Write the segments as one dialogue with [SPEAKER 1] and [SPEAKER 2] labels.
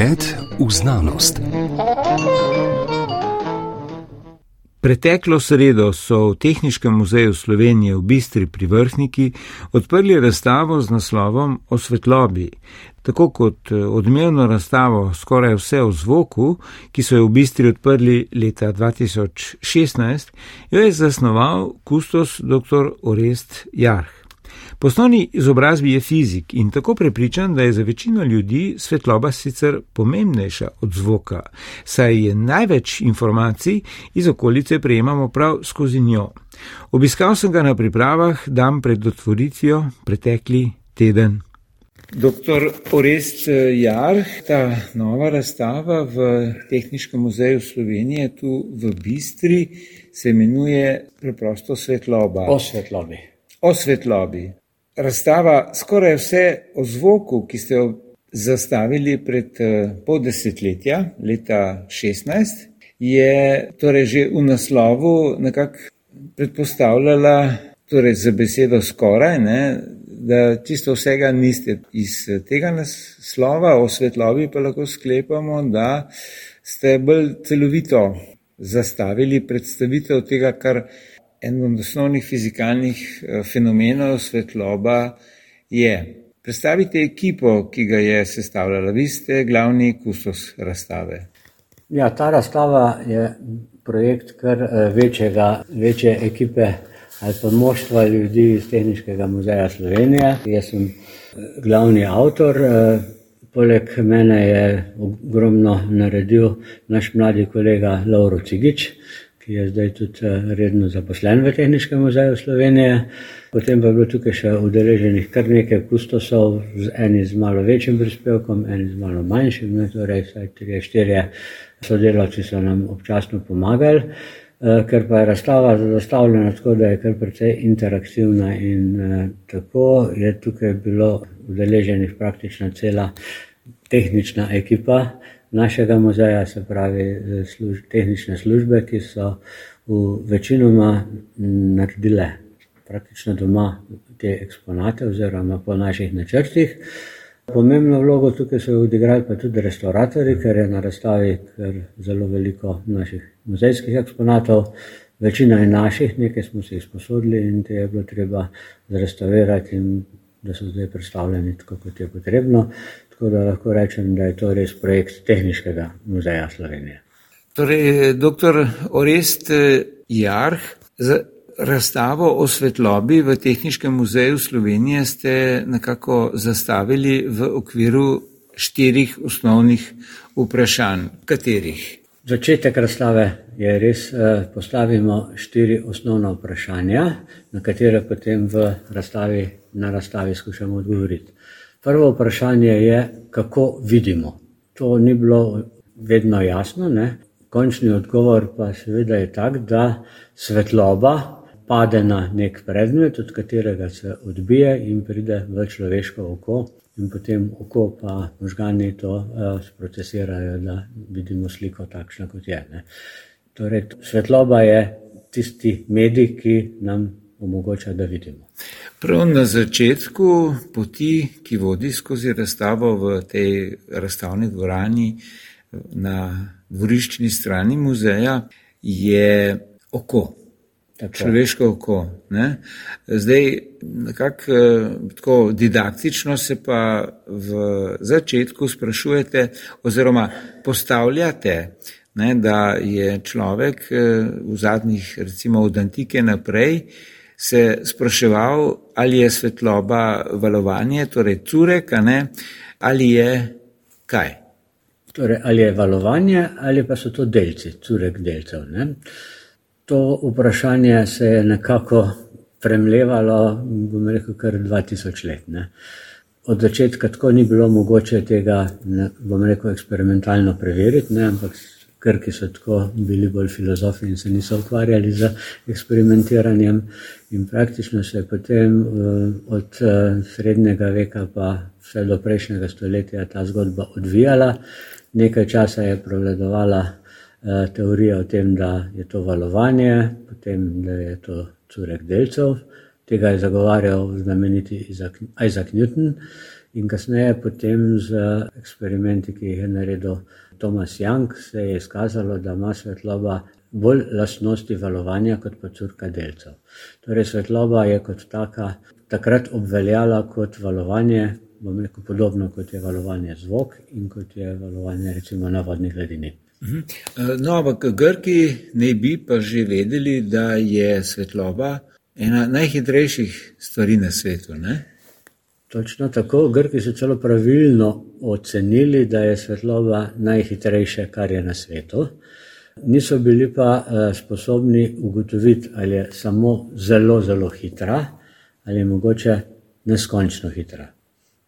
[SPEAKER 1] Pogled v znanost. Preteklo sredo so v Tehničnem muzeju Slovenije v Bistri pri Vrhniki odprli razstavo z naslovom O svetlobi. Tako kot odmevno razstavo skoraj vse o zvoku, ki so jo v Bistri odprli leta 2016, jo je zasnoval kustos dr. Orest Jarh. Po osnovni izobrazbi je fizik in tako prepričan, da je za večino ljudi svetloba sicer pomembnejša od zvoka, saj je največ informacij iz okolice prejemamo prav skozi njo. Obiskal sem ga na pripravah dan pred otvoritvijo pretekli teden. Doktor Orest Jar, ta nova razstava v Tehničnem muzeju Slovenije tu v Bistri se imenuje preprosto svetloba.
[SPEAKER 2] O svetlobi.
[SPEAKER 1] O svetlobi razstava skoraj vse o zvoku, ki ste jo zastavili pred eh, pol desetletja, leta 16, je torej že v naslovu nekako predpostavljala, torej za besedo skoraj, ne, da čisto vsega niste iz tega naslova, o svetlobi pa lahko sklepamo, da ste bolj celovito zastavili predstavitev tega, kar en od osnovnih fizikalnih eh, fenomenov svetloba je. Predstavite ekipo, ki ga je sestavljala. Vi ste glavni kustos razstave.
[SPEAKER 2] Ja, ta razstava je projekt kar eh, večjega, večje ekipe ali pa množstva ljudi iz Tehničnega muzeja Slovenije. Jaz sem eh, glavni avtor. Poleg mene je ogromno naredil naš mladi kolega Lauro Cigič, je zdaj tudi eh, redno zaposlen v Tehničnem muzeju Slovenije. Potem pa je bilo tukaj še udeleženih kar nekaj kustosov, eni z malo večjim prispevkom, eni z malo manjšim, ne, torej vsaj tri, štiri sodelavci so nam občasno pomagali. Eh, ker pa je razstava zastavljena tako, da je kar precej interaktivna, in eh, tako je tukaj bilo udeleženih praktično cela tehnična ekipa, našega muzeja, se pravi eh, služ, tehnične službe, ki so v večinoma naredile praktično doma te eksponate oziroma po naših načrtih. Pomembno vlogo tukaj so odigrali pa tudi restauratori, ker je na razstavi zelo veliko naših muzejskih eksponatov. Večina je naših, nekaj smo si jih sposodili in te je bilo treba zrestaurirati in da so zdaj predstavljeni tako, kot je potrebno. Tako da lahko rečem, da je to res projekt Tehničnega muzeja Slovenije.
[SPEAKER 1] Torej, doktor Orest eh, Jarh, za razstavo o svetlobi v Tehničnem muzeju Slovenije ste nekako zastavili v okviru štirih osnovnih vprašanj. Katerih?
[SPEAKER 2] Začetek razstave je res, eh, postavimo štiri osnovna vprašanja, na katere potem v razstavi, na razstavi skušamo odgovoriti. Prvo vprašanje je, kako vidimo. To ni bilo vedno jasno. Ne? Končni odgovor pa seveda je tak, da svetloba pade na nek predmet, od katerega se odbije in pride v človeško oko, in potem oko pa možgani to uh, sprocesirajo, da vidimo sliko takšno, kot je. Ne? Torej, svetloba je tisti medij, ki nam omogoča, da vidimo.
[SPEAKER 1] Prav na začetku poti, ki vodi skozi razstavo v tej razstavni dvorani na dvoriščni strani muzeja, je oko. Tako. Človeško oko. Ne? Zdaj, nekako tako didaktično se pa v začetku sprašujete, oziroma postavljate, ne, da je človek v zadnjih, recimo od antike naprej, se spraševal, ali je svetloba valovanje, torej curek, ali je kaj.
[SPEAKER 2] Torej, ali je valovanje, ali pa so to delci, curek delcev. Ne? To vprašanje se je nekako premljevalo, bom rekel, kar 2000 let. Ne? Od začetka tako ni bilo mogoče tega, ne, bom rekel, eksperimentalno preveriti, ne? ampak Krki so tako bili bolj filozofi in se niso ukvarjali z eksperimentiranjem. In praktično se je potem uh, od uh, srednjega veka pa vse do prejšnjega stoletja ta zgodba odvijala. Nekaj časa je prevladovala uh, teorija o tem, da je to valovanje, potem da je to curek delcev. Tega je zagovarjal znameniti Isaac Newton. In kasneje, potem z eksperimenti, ki jih je naredil Tomas Jank, se je izkazalo, da ima svetloba bolj lastnosti valovanja kot pa curka delcev. Torej, svetloba je kot taka takrat obveljala kot valovanje, bom rekel, podobno kot je valovanje zvok in kot je valovanje recimo na vodni gladini.
[SPEAKER 1] Mhm. No, ampak Grki ne bi pa že vedeli, da je svetloba ena najhitrejših stvari na svetu. Ne?
[SPEAKER 2] Točno tako, Grki so celo pravilno ocenili, da je svetloba najhitrejše, kar je na svetu. Niso bili pa eh, sposobni ugotoviti, ali je samo zelo, zelo hitra ali je mogoče neskončno hitra.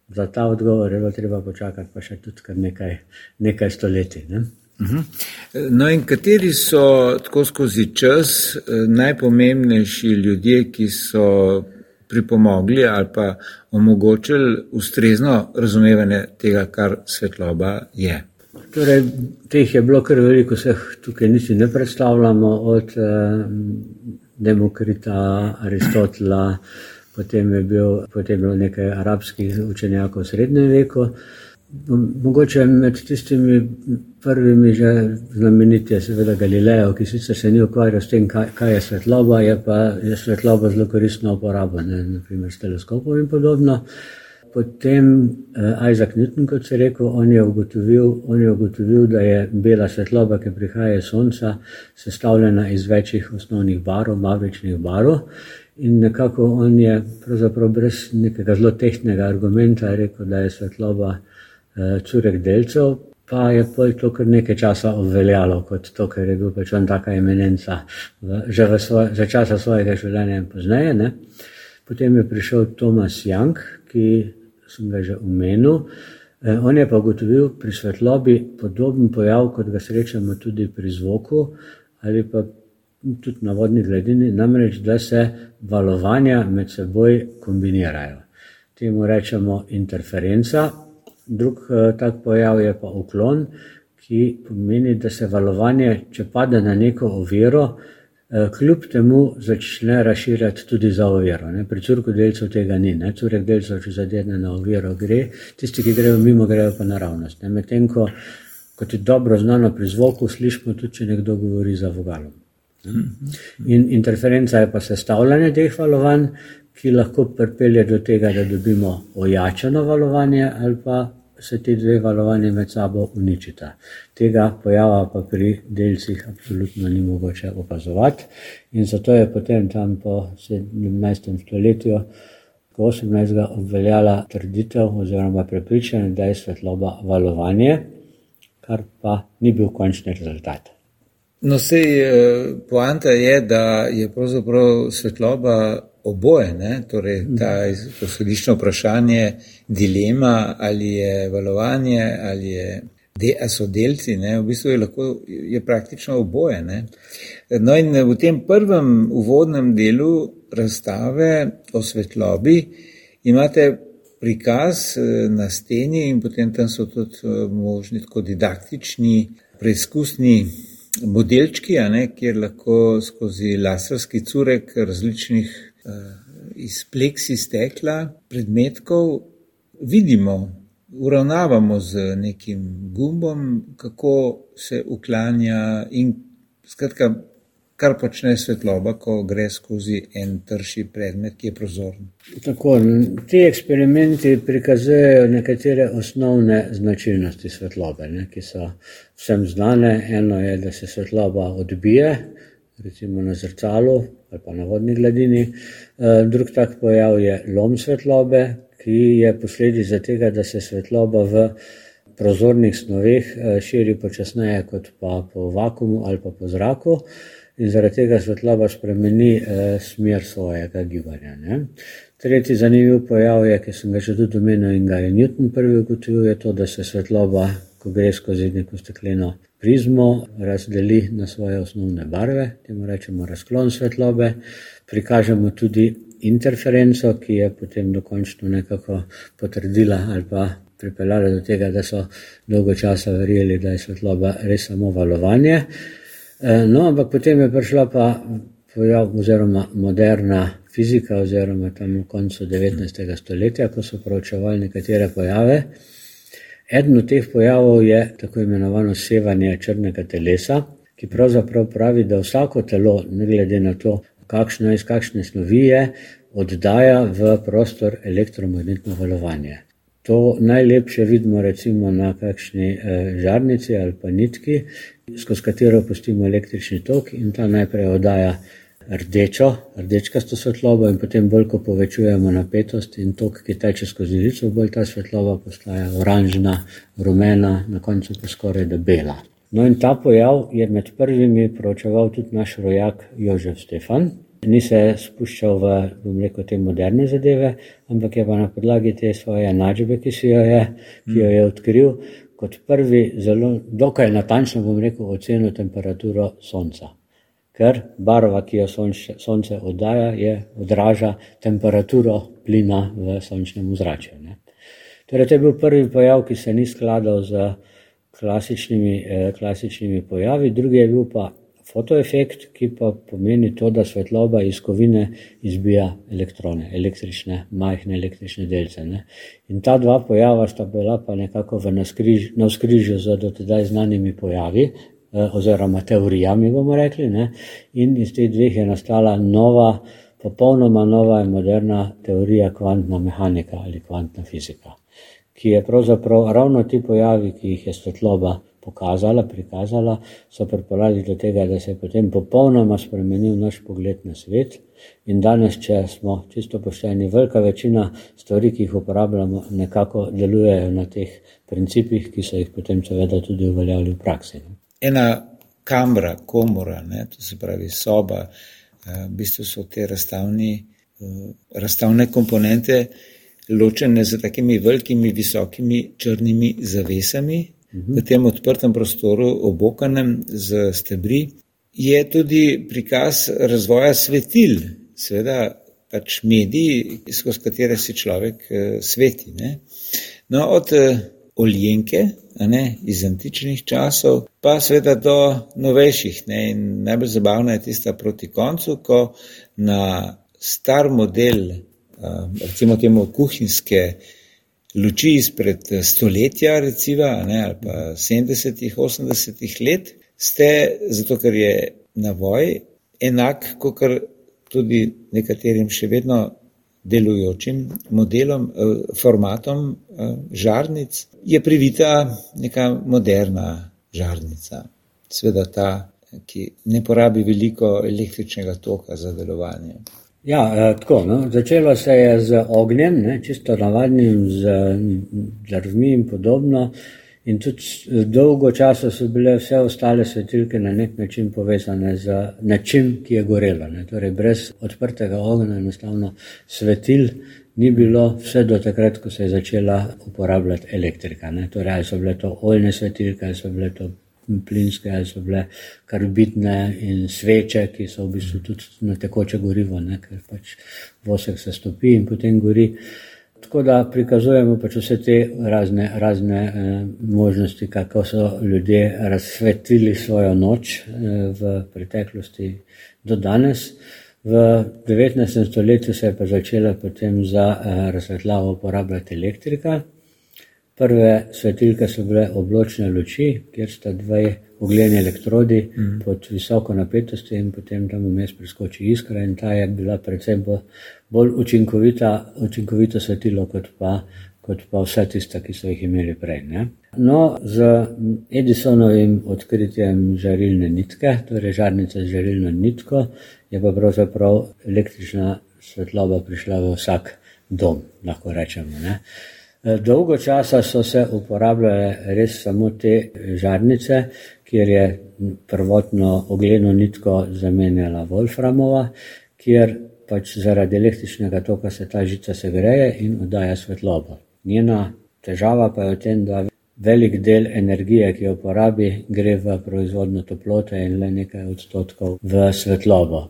[SPEAKER 2] Za ta odgovor je treba počakati pa še tudi nekaj, nekaj stoletij. Ne?
[SPEAKER 1] Mhm. No, in kateri so tako skozi čas eh, najpomembnejši ljudje, ki so pripomogli ali pa omogočili ustrezno razumevanje tega, kar svetloba je?
[SPEAKER 2] Torej, teh je bilo kar veliko, vseh tukaj niti ne predstavljamo, od eh, Demokrita, Aristotela, potem je bil, potem je bilo nekaj arabskih učenjakov v srednjem veku. Mogoče med tistimi prvimi že znameniti je seveda Galileo, ki sicer se ni ukvarjal s tem, kaj, kaj je svetloba, je pa je svetloba zelo koristno uporabljena, naprimer s teleskopom in podobno. Potem uh, Isaac Newton, kot se je rekel, on je, ugotovil, on je ugotovil, da je bela svetloba, ki prihaja iz Sonca, sestavljena iz večjih osnovnih barov, mavričnih barov. In nekako on je pravzaprav brez nekega zelo tehnega argumenta rekel, da je svetloba uh, curek delcev, pa je to kar nekaj časa obveljalo kot to, ker je bil pač on taka eminenca v, že svoj, za časa svojega življenja in pozneje. Ne. Potem je prišel Thomas Young, ki sem ga že omenil. Eh, on je pa ugotovil pri svetlobi podoben pojav, kot ga srečamo tudi pri zvoku ali pa tudi na vodni gladini, namreč da se valovanja med seboj kombinirajo. Temu rečemo interferenca, drug eh, tak pojav je pa uklon, ki pomeni, da se valovanje, če pade na neko oviro, Eh, kljub temu začne razširjati tudi za oviro. Ne. Pri curku delcev tega ni. Ne. Curek delcev, če zadene na oviro, gre, tisti, ki grejo mimo, grejo pa naravnost. Medtem ko, kot je dobro znano pri zvoku, slišimo tudi, če nekdo govori za vogalom. In interferenca je pa sestavljanje teh valovanj, ki lahko pripelje do tega, da dobimo ojačano valovanje ali pa se ti dve valovanje med sabo uničita. Tega pojava pa pri delcih absolutno ni mogoče opazovati in zato je potem tam po 17. stoletju, ko 18. obveljala trditev oziroma prepričanje, da je svetloba valovanje, kar pa ni bil končni rezultat.
[SPEAKER 1] No, sej eh, poanta je, da je pravzaprav svetloba oboje, ne? torej ta posodično vprašanje, dilema ali je valovanje ali je. De, so delci, ne? v bistvu je, lahko, je praktično oboje. Ne? No, in v tem prvem uvodnem delu razstave o svetlobi imate prikaz eh, na steni, in potem tam so tudi eh, možni tako didaktični, preizkusni modelčki, ne, kjer lahko skozi laserski curek različnih iz pleksi stekla predmetkov vidimo, uravnavamo z nekim gumbom, kako se uklanja in skratka, kar počne svetloba, ko gre skozi en trši predmet, ki je prozoren.
[SPEAKER 2] Tako, ti eksperimenti prikazujejo nekatere osnovne značilnosti svetlobe, ne, ki so vsem znane. Eno je, da se svetloba odbije, recimo na zrcalu ali pa na vodni gladini. Eh, drug tak pojav je lom svetlobe, ki je posledica tega, da se svetloba v prozornih snoveh eh, širi počasneje kot pa po vakumu ali pa po zraku in zaradi tega svetloba spremeni eh, smer svojega gibanja. Ne. Tretji zanimiv pojav je, ki sem ga že tudi omenil in ga je Newton prvi ugotovil, je to, da se svetloba, ko gre skozi neko stekleno prizmo, razdeli na svoje osnovne barve, temu rečemo razklon svetlobe, prikažemo tudi interferenco, ki je potem dokončno nekako potrdila ali pa pripeljala do tega, da so dolgo časa verjeli, da je svetloba res samo valovanje. Eh, no, ampak potem je prišla pa pojav oziroma moderna fizika, oziroma tam v koncu 19. stoletja, ko so proučevali nekatere pojave. Eden od teh pojavov je tako imenovano sevanje črnega telesa, ki pravzaprav pravi, da vsako telo, ne glede na to, kakšno iz kakšne snovi je, oddaja v prostor elektromagnetno valovanje. To najlepše vidimo recimo na kakšni eh, žarnici ali pa nitki, skozi katero pustimo električni tok in ta najprej oddaja rdečo, rdečkasto svetlobo in potem bolj, ko povečujemo napetost in tok, ki teče skozi nitko, bolj ta svetloba postaja oranžna, rumena, na koncu pa skoraj da bela. No in ta pojav je med prvimi proučeval tudi naš rojak Jožef Stefan, ni se spuščal v, bom rekel, te moderne zadeve, ampak je pa na podlagi te svoje enačbe, ki, jo je, ki jo je odkril, kot prvi zelo dokaj natančno, bom rekel, ocenil temperaturo Sonca. Ker barva, ki jo sonče, Sonce oddaja, je odraža temperaturo plina v sončnem ozračju. Torej, to je bil prvi pojav, ki se ni skladal z klasičnimi, eh, klasičnimi pojavi, drugi je bil pa fotoefekt, ki pa pomeni to, da svetloba iz kovine izbija elektrone, električne, majhne električne delce. Ne. In ta dva pojava sta bila pa nekako v navskrižju z dotedaj znanimi pojavi. Eh, oziroma, teorijami bomo rekli, ne? in iz teh dveh je nastala nova, popolnoma nova in moderna teorija kvantna mehanika ali kvantna fizika, ki je pravzaprav ravno ti pojavi, ki jih je svetloba pokazala, prikazala, so pripeljali do tega, da se je potem popolnoma spremenil naš pogled na svet. In danes, če smo čisto pošteni, velika večina stvari, ki jih uporabljamo, nekako delujejo na teh principih, ki so jih potem seveda tudi uveljavili v praksi.
[SPEAKER 1] Ena kamera, komora, ne, to se pravi soba, eh, v bistvu so te razstavni, eh, razstavne komponente. Ločene z takimi velikimi, visokimi črnimi zavesami, v tem odprtem prostoru, obokanem z stebri, je tudi prikaz razvoja svetil, seveda pač mediji, skozi katere si človek eh, sveti. Ne? No, od oljenke, ne, iz antičnih časov, pa seveda do novejših. Ne? Najbolj zabavna je tista proti koncu, ko na star model, recimo temu kuhinjske, luči izpred stoletja, recimo, ne, ali pa 70-ih, 80-ih let, ste, zato ker je navoj enak, kot tudi nekaterim še vedno delujočim modelom, eh, formatom eh, žarnic, je privita neka moderna žarnica. Sveda ta, ki ne porabi veliko električnega toka za delovanje.
[SPEAKER 2] Ja, eh, tako. No. Začelo se je z ognjem, ne, čisto navadnim, z drvmi in podobno. In tudi dolgo časa so bile vse ostale svetilke na nek način povezane z nečim, ki je gorelo. Ne. Torej, brez odprtega ognja, enostavno svetil ni bilo, vse do takrat, ko se je začela uporabljati elektrika. Ne. Torej, ali so bile to oljne svetilke, ali so bile to plinske, ali so bile karbitne in sveče, ki so v bistvu tudi na tekoče gorivo, ne, ker pač vosek se stopi in potem gori. Tako da prikazujemo pač vse te razne, razne eh, možnosti, kako so ljudje razsvetlili svojo noč eh, v preteklosti do danes. V 19. stoletju se je pa začela potem za eh, razsvetljavo uporabljati elektrika. Prve svetilke so bile obločne luči, kjer sta dve ugljeni elektrodi mm. pod visoko napetostjo in potem tam vmes preskoči iskra in ta je bila predvsem bolj učinkovita, učinkovito svetilo kot pa, kot pa vse tiste, ki so jih imeli prej. Ne? No, z Edisonovim odkritjem žarilne nitke, torej žarnice z žarilno nitko, je pa pravzaprav električna svetloba prišla v vsak dom, lahko rečemo. Ne? Eh, dolgo časa so se uporabljale res samo te žarnice, kjer je prvotno ogledno nitko zamenjala Wolframova, kjer pač zaradi električnega toka se ta žica segreje in oddaja svetlobo. Njena težava pa je v tem, da velik del energije, ki jo porabi, gre v proizvodno toplote in le nekaj odstotkov v svetlobo.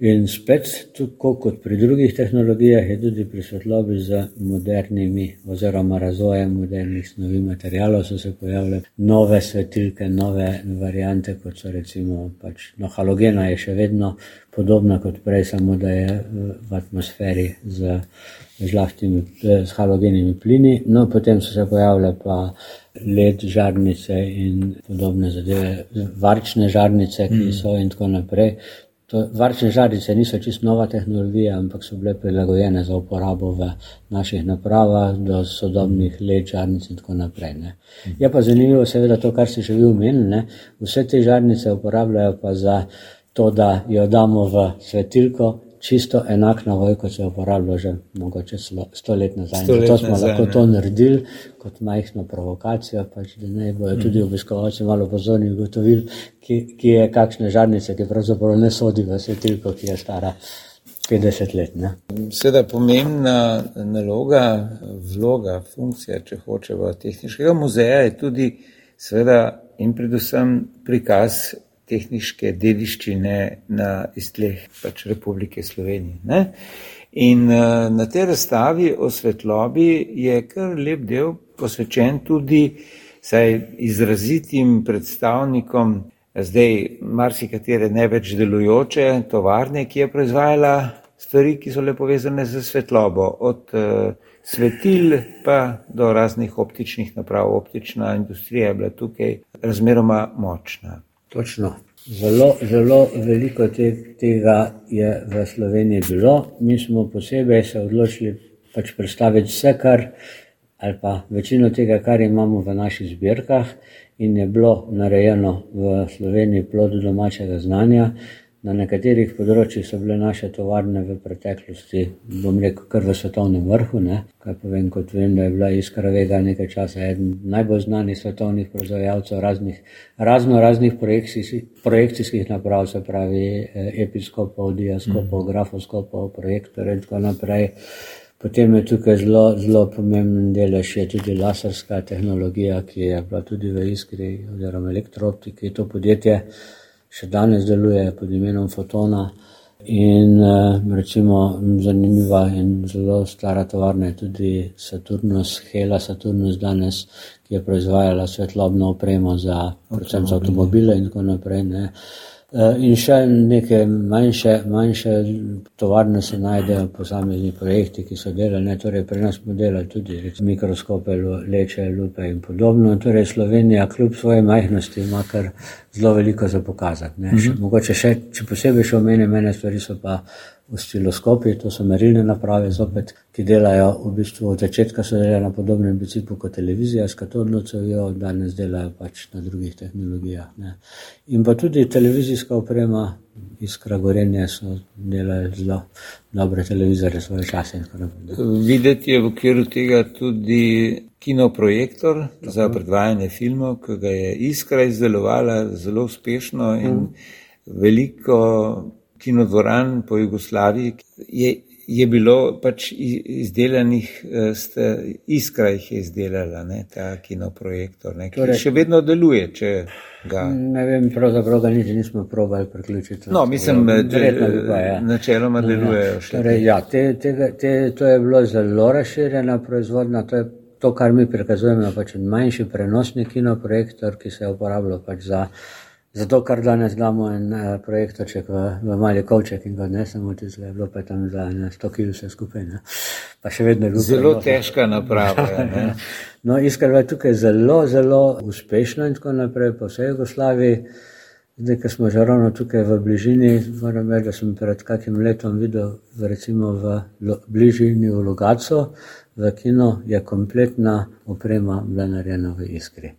[SPEAKER 2] In spet, tako kot pri drugih tehnologijah, je tudi pri svetlobi z modernimi, oziroma razvojem modernih snovi materijalov, so se pojavile nove svetilke, nove variante, kot so recimo pač, no, halogena, je še vedno podobna kot prej, samo da je v atmosferi z, žlahtimi, z halogenimi plini. No, potem so se pojavile pa led žarnice in podobne zadeve, varčne žarnice, ki mm. so in tako naprej. To, varčne žarice niso čisto nova tehnologija, ampak so bile prilagojene za uporabo v naših napravah, do sodobnih let, žarnic in tako naprej. Ne. Je pa zanimivo, seveda, to, kar ste že vi omenili. Vse te žarnice uporabljajo pa za to, da jo damo v svetilko, čisto enak navoj, kot se je uporabljal že mogoče sto let nazaj. Sto let Zato smo nazaj, lahko ne. to naredili kot majhno provokacijo, pač, da ne bojo mm. tudi obiskovalci malo pozorni ugotovili, ki, ki je kakšne žarnice, ki pravzaprav ne sodi v svetilko, ki je stara. 50 let.
[SPEAKER 1] Seveda, pomembna naloga, vloga, funkcija, če hočemo, tehničnega muzeja je tudi, seveda, in predvsem prikaz tehniške dediščine na iztleh pač Republike Slovenije. Ne? In uh, na tej razstavi o svetlobi je kar lep del posvečen tudi saj, izrazitim predstavnikom zdaj marsikatere ne več delujoče tovarne, ki je proizvajala stvari, ki so le povezane z svetlobo, od uh, svetil pa do raznih optičnih naprav. Optična industrija je bila tukaj razmeroma močna.
[SPEAKER 2] Točno. Zelo, zelo veliko te, tega je v Sloveniji bilo. Mi smo posebej se odločili pač predstaviti vse, kar, ali pa večino tega, kar imamo v naših zbirkah, in je bilo narejeno v Sloveniji plod domačega znanja. Na nekaterih področjih so bile naše tovarne v preteklosti, bom rekel, kar v svetovnem vrhu. Ne? Kaj povem, kot vem, da je bila Iskra Vega nekaj časa eden najbolj znanih svetovnih proizvajalcev raznih, razno raznih projekcijskih naprav, se pravi eh, episkopov, diaskopov, mm. grafoskopov, projektorjev in tako naprej. Potem je tukaj zelo, zelo pomemben delež, tudi laserska tehnologija, ki je bila tudi v Iskri oziroma elektrooptiki, to podjetje še danes deluje pod imenom Fotona. In eh, recimo zanimiva in zelo stara tovarna je tudi Saturnus, Hela Saturnus danes, ki je proizvajala svetlobno opremo za, predvsem za avtomobile in tako naprej. Ne. Eh, in še neke manjše, manjše tovarne se najdejo, posamezni projekti, ki so delali, ne, torej pri nas smo delali tudi mikroskope, leče, lupe in podobno. Torej Slovenija kljub svoje majhnosti ima kar zelo veliko za pokazati. Mm -hmm. Mogoče še, če posebej še omenim, mene stvari so pa osciloskopi, to so merilne naprave, zopet, ki delajo v bistvu od začetka, so delali na podobnem principu kot televizija, s katodno cevijo, danes delajo pač na drugih tehnologijah. Ne. In pa tudi televizijska oprema iz Kragorenja so delali zelo dobre televizore svoje čase.
[SPEAKER 1] Videti je v okviru tega tudi kinoprojektor Tako. za predvajanje filmov, ki ga je Iskra izdelovala zelo uspešno in mm. veliko kinodvoran po Jugoslaviji je, je bilo pač izdelanih, eh, ste, iskra jih je izdelala, ne, ta kinoprojektor, ne, ki torej, še vedno deluje, če ga.
[SPEAKER 2] Ne vem, pravzaprav ga niti nismo probali priključiti.
[SPEAKER 1] No, mislim, da ja. načeloma delujejo
[SPEAKER 2] še. Torej, ja, te, te, te, to je bilo zelo razširjena proizvodna, to je to, kar mi prikazujemo, pač manjši prenosni kinoprojektor, ki se je uporabljal pač za Zato, ker danes damo en uh, projektorček v, v mali kovček in ga odnesemo, zdaj je bilo pa tam za 100 kg vse skupaj. Ne. Pa še vedno je
[SPEAKER 1] bilo. Zelo noto. težka naprava.
[SPEAKER 2] no, iskar je tukaj zelo, zelo uspešno in tako naprej po vsej Jugoslaviji. Zdaj, ker smo že ravno tukaj v bližini, moram reči, da sem pred kakim letom videl, recimo v lo, bližini v Logaco, v kino je kompletna oprema bila narejena v Iskri.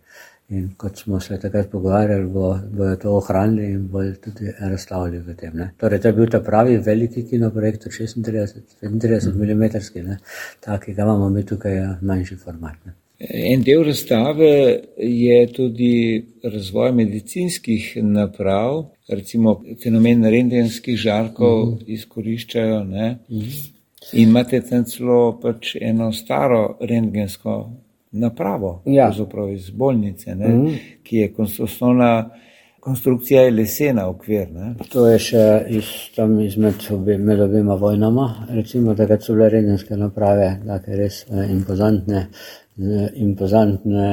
[SPEAKER 2] In kot smo se takrat pogovarjali, bo, bojo to ohranili in bojo tudi razstavili v tem. Ne. Torej, to je bil ta pravi veliki kinoprojekt, 36-35 mm, taki, ga imamo mi tukaj manjši format. Ne.
[SPEAKER 1] En del razstave je tudi razvoj medicinskih naprav, recimo fenomen rengenskih žarkov mm -hmm. izkoriščajo. Mm -hmm. In imate tam celo pač eno staro rengensko napravo, ja. iz bolnice, ne, mm -hmm. ki je osnovna konstrukcija je lesena okvir. Ne?
[SPEAKER 2] To je še iz, tam izmed obi, med obima vojnama. Recimo, da so bile redenske naprave, take res eh, impozantne. Impozantne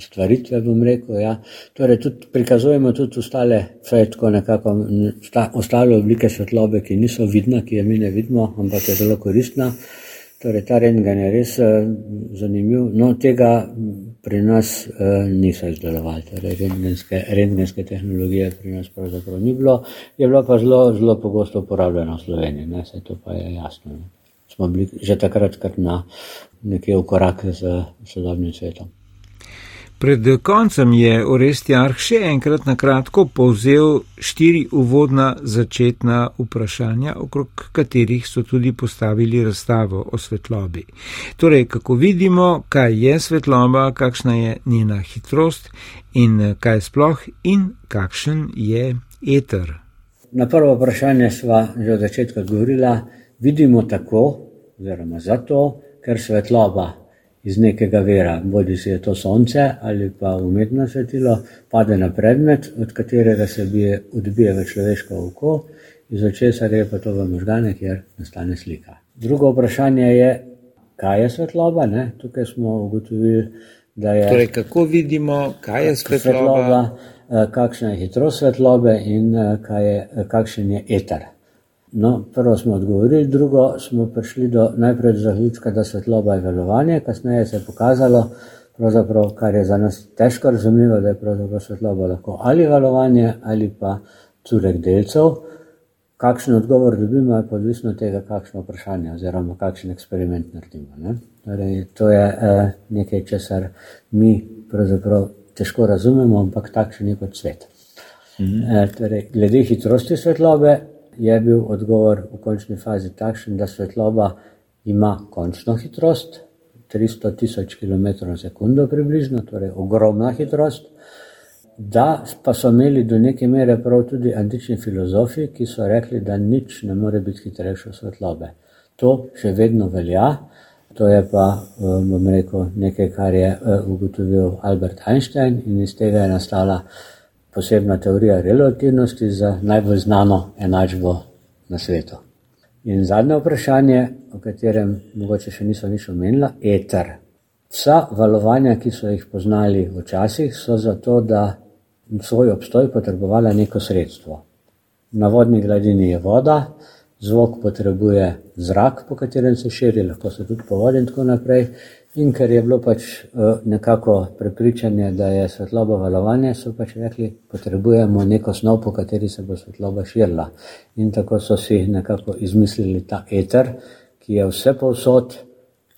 [SPEAKER 2] stvaritve, bom rekel. Ja. Torej, tudi prikazujemo tudi ostale, tako nekako, ostale oblike svetlobe, ki niso vidne, ki je mi ne vidimo, ampak je zelo koristna. Torej, ta rengen je res uh, zanimiv. No, tega pri nas uh, niso izdelovali, torej rengenske, rengenske tehnologije pri nas pravzaprav ni bilo. Je bilo pa zelo, zelo pogosto uporabljeno v Sloveniji, ne, se to pa je jasno. Ne. Smo bili že takrat na nekje v korak z sodobnim svetom.
[SPEAKER 1] Pred koncem je Orestjarh še enkrat na kratko povzel štiri uvodna začetna vprašanja, okrog katerih so tudi postavili razstavo o svetlobi. Torej, kako vidimo, kaj je svetloba, kakšna je njena hitrost in kaj sploh in kakšen je eter.
[SPEAKER 2] Na prvo vprašanje sva že od začetka govorila, vidimo tako, oziroma zato, ker svetloba iz nekega vira, bodi si je to sonce ali pa umetno svetilo, pade na predmet, od katerega se bije, odbije v človeško oko, iz očesa gre pa to v možgane, kjer nastane slika. Drugo vprašanje je, kaj je svetloba? Ne? Tukaj smo ugotovili, da je.
[SPEAKER 1] Torej, kako vidimo, kaj je svetloba? svetloba
[SPEAKER 2] eh, kakšna je hitrost svetlobe in eh, je, kakšen je eter. No, prvo smo odgovorili, drugo smo prišli do najprej do zaključka, da svetloba je valovanje, kasneje se je pokazalo, kar je za nas težko razumljivo, da je svetloba lahko ali valovanje ali pa curek delcev. Kakšen odgovor dobimo, je odvisno od tega, kakšno vprašanje oziroma kakšen eksperiment naredimo. Torej, to je eh, nekaj, česar mi pravzaprav težko razumemo, ampak takšen je kot svet. Mhm. Eh, torej, glede hitrosti svetlobe, je bil odgovor v končni fazi takšen, da svetloba ima končno hitrost, 300 tisoč km/s, približno, torej ogromna hitrost. Da pa so imeli do neke mere prav tudi antični filozofi, ki so rekli, da nič ne more biti hitrejše od svetlobe. To še vedno velja, to je pa, eh, bom rekel, nekaj, kar je eh, ugotovil Albert Einstein in iz tega je nastala posebna teorija relativnosti za najbolj znano enačbo na svetu. In zadnje vprašanje, o katerem mogoče še niso nič omenila, je eter. Vsa valovanja, ki so jih poznali včasih, so zato, da svoj obstoj potrebovala neko sredstvo. Na vodni gladini je voda, zvok potrebuje zrak, po katerem se širi, lahko se tudi po vodi in tako naprej. In ker je bilo pač eh, nekako prepričanje, da je svetloba valovanje, so pač rekli, potrebujemo neko snov, po kateri se bo svetloba širila. In tako so si nekako izmislili ta eter, ki je vse povsod,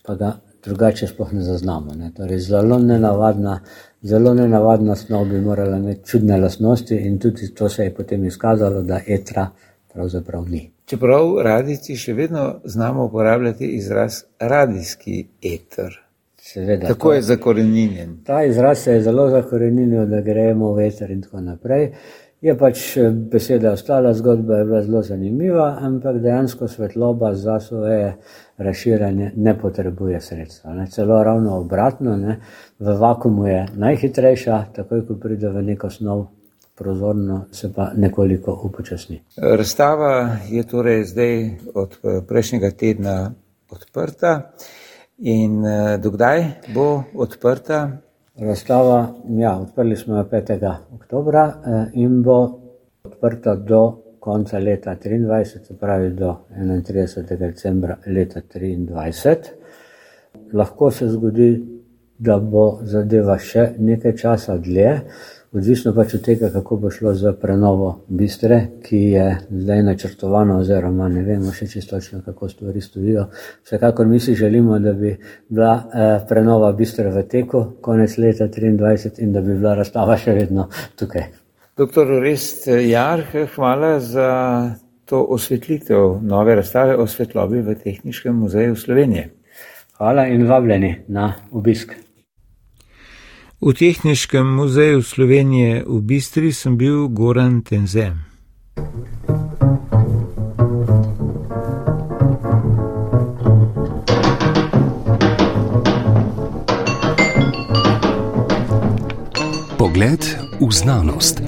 [SPEAKER 2] pa ga drugače sploh ne zaznamo. Ne. Torej, zelo nenavadna, zelo nenavadna snov bi morala imeti čudne lasnosti in tudi to se je potem izkazalo, da etra pravzaprav ni.
[SPEAKER 1] Čeprav radici še vedno znamo uporabljati izraz radijski eter. Seveda, tako je zakorenjen.
[SPEAKER 2] Ta izraz se je zelo zakorenil, da gremo v veter in tako naprej. Je pač eh, beseda ostala, zgodba je bila zelo zanimiva, ampak dejansko svetloba za svoje razširjanje ne potrebuje sredstva. Ne. Celo ravno obratno, ne. v vakumu je najhitrejša, takoj ko pride v neko snov, prozorno se pa nekoliko upočasni.
[SPEAKER 1] Razstava je torej zdaj od eh, prejšnjega tedna odprta. In uh, dokdaj bo odprta?
[SPEAKER 2] Razstava, ja, odprli smo jo 5. oktober eh, in bo odprta do konca leta 2023, se pravi do 31. decembra leta 2023. Lahko se zgodi, da bo zadeva še nekaj časa dlje, odvisno pač od tega, kako bo šlo za prenovo bistre, ki je zdaj načrtovano, oziroma ne vemo še čisto točno, kako stvari stojijo. Vsekakor mi si želimo, da bi bila eh, prenova bistre v teku konec leta 2023 in da bi bila razstava še vedno tukaj.
[SPEAKER 1] Doktor Rest Jarh, hvala za to osvetlitev nove razstave o svetlobi v Tehničnem muzeju Slovenije.
[SPEAKER 2] Hvala in vabljeni na obisk.
[SPEAKER 1] V Tehničnem muzeju Slovenije v Bistri sem bil Goran Tenzem. Pogled v znanost.